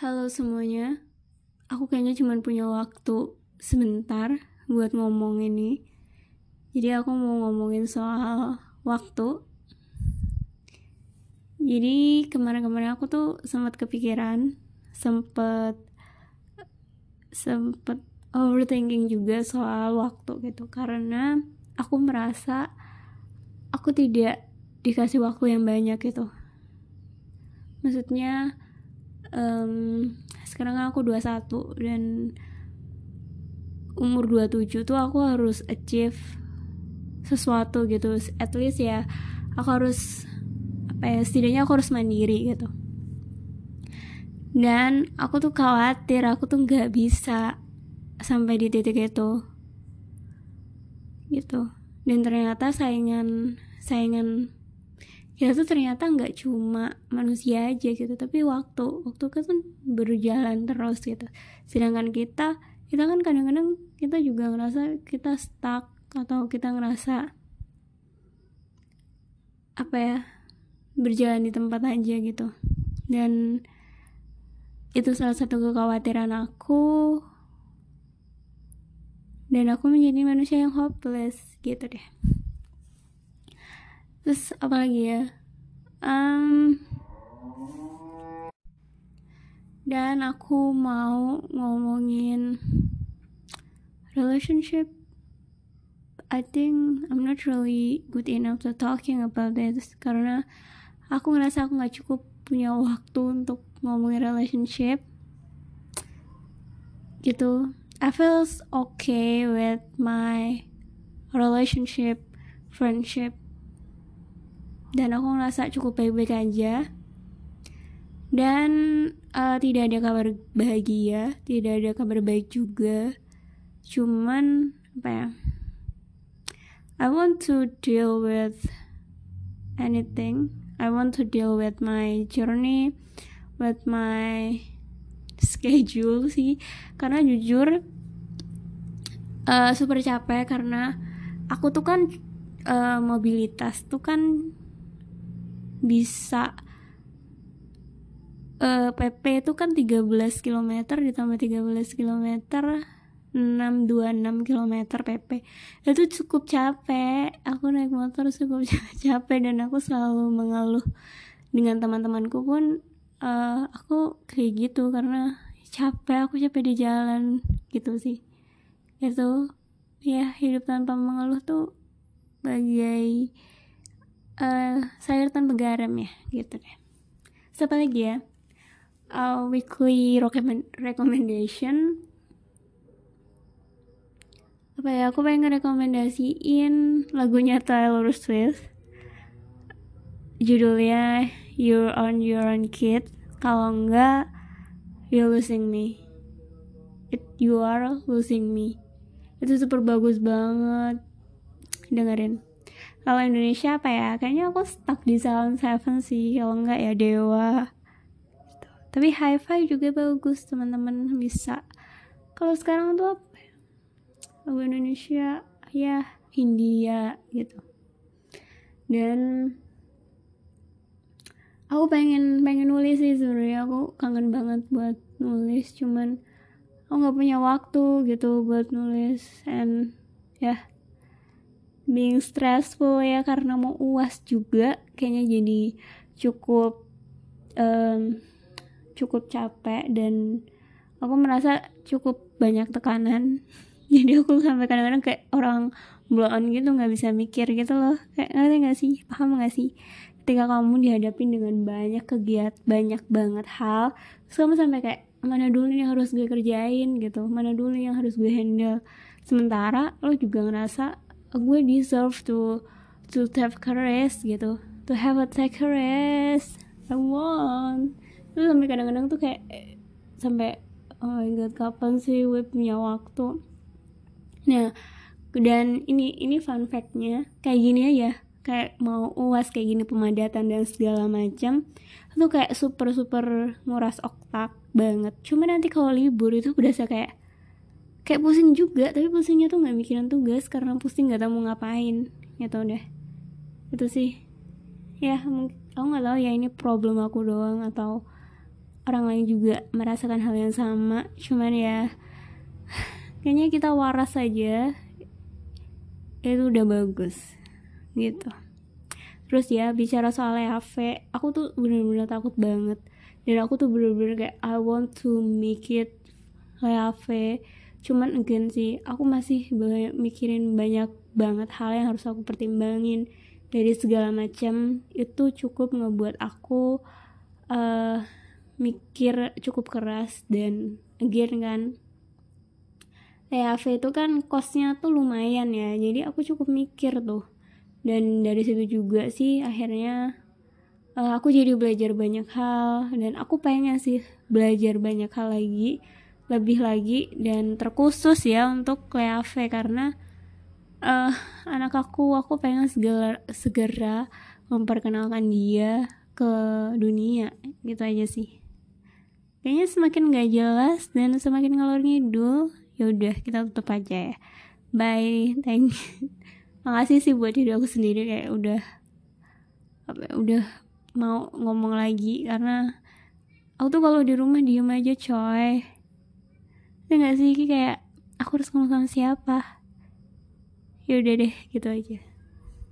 Halo semuanya, aku kayaknya cuma punya waktu sebentar buat ngomong ini. Jadi aku mau ngomongin soal waktu. Jadi kemarin-kemarin aku tuh sempat kepikiran, sempat sempat overthinking juga soal waktu gitu karena aku merasa aku tidak dikasih waktu yang banyak gitu maksudnya um, sekarang aku 21 dan umur 27 tuh aku harus achieve sesuatu gitu. At least ya aku harus apa ya setidaknya aku harus mandiri gitu. Dan aku tuh khawatir aku tuh nggak bisa sampai di titik itu. Gitu. Dan ternyata saingan saingan kita tuh ternyata nggak cuma manusia aja gitu tapi waktu waktu kan berjalan terus gitu. Sedangkan kita kita kan kadang-kadang kita juga ngerasa kita stuck atau kita ngerasa apa ya berjalan di tempat aja gitu. Dan itu salah satu kekhawatiran aku. Dan aku menjadi manusia yang hopeless gitu deh. Terus apa lagi ya um, dan aku mau ngomongin relationship. I think I'm not really good enough to talking about this karena aku ngerasa aku nggak cukup punya waktu untuk ngomongin relationship. Gitu. I feels okay with my relationship friendship dan aku ngerasa cukup baik-baik aja. Dan uh, tidak ada kabar bahagia tidak ada kabar baik juga. Cuman apa ya I want to deal with anything. I want to deal with my journey with my schedule sih. Karena jujur uh, super capek karena aku tuh kan uh, mobilitas tuh kan bisa uh, eh, PP itu kan 13 km ditambah 13 km 626 km PP itu cukup capek. Aku naik motor cukup capek dan aku selalu mengeluh. Dengan teman-temanku pun uh, aku kayak gitu karena capek aku capek di jalan gitu sih. Itu ya hidup tanpa mengeluh tuh bagai uh, sayur tanpa garam ya gitu deh. Siapa lagi ya? Uh, weekly recommendation. Apa ya aku pengen rekomendasiin lagunya Taylor Swift. Judulnya You're on Your Own Kid. Kalau enggak You're Losing Me. It, You Are Losing Me. Itu super bagus banget. Dengerin kalau Indonesia apa ya? Kayaknya aku stuck di Sound Seven sih kalau enggak ya Dewa. Gitu. tapi Hi-Fi juga bagus teman-teman bisa. Kalau sekarang tuh apa ya? lagu Indonesia ya India gitu. Dan aku pengen pengen nulis sih sebenarnya. Aku kangen banget buat nulis cuman aku nggak punya waktu gitu buat nulis. And ya yeah, being stressful ya karena mau uas juga kayaknya jadi cukup um, cukup capek dan aku merasa cukup banyak tekanan. Jadi aku sampai kadang-kadang kayak orang blow on gitu nggak bisa mikir gitu loh. Kayak ngerti nggak sih? Paham nggak sih? Ketika kamu dihadapin dengan banyak kegiat banyak banget hal terus kamu sampai kayak mana dulu yang harus gue kerjain? gitu. Mana dulu yang harus gue handle? Sementara lo juga ngerasa gue deserve to to have courage gitu. To have a take rest I want itu sampai kadang-kadang tuh kayak sampai oh my god kapan sih gue punya waktu? Nah dan ini ini fun factnya. Kayak gini aja. Kayak mau uas kayak gini pemadatan dan segala macam itu kayak super super nguras otak banget. Cuma nanti kalau libur itu berasa kayak kayak pusing juga tapi pusingnya tuh nggak mikirin tugas karena pusing nggak tahu mau ngapain gitu deh. Itu sih. Ya aku nggak tahu ya ini problem aku doang atau orang lain juga merasakan hal yang sama. Cuman ya kayaknya kita waras aja. Itu udah bagus gitu. Terus ya bicara soal EAV aku tuh bener-bener takut banget. Dan aku tuh bener-bener kayak I want to make it EAV cuman again sih aku masih banyak mikirin banyak banget hal yang harus aku pertimbangin. Dari segala macam itu cukup ngebuat aku uh, mikir cukup keras dan again kan EAV itu kan kosnya tuh lumayan ya jadi aku cukup mikir tuh. Dan dari situ juga sih akhirnya uh, aku jadi belajar banyak hal dan aku pengen sih belajar banyak hal lagi lebih lagi dan terkhusus ya untuk EAV karena uh, anak aku aku pengen segera segera memperkenalkan dia ke dunia gitu aja sih. Kayaknya semakin gak jelas dan semakin ngalor ngidul ya udah kita tutup aja ya. Bye thank you. Makasih sih buat diri aku sendiri kayak udah apa ya, udah mau ngomong lagi karena aku tuh kalau di rumah diem aja coy ya gak sih kayak aku harus ngomong sama siapa? Ya udah deh gitu aja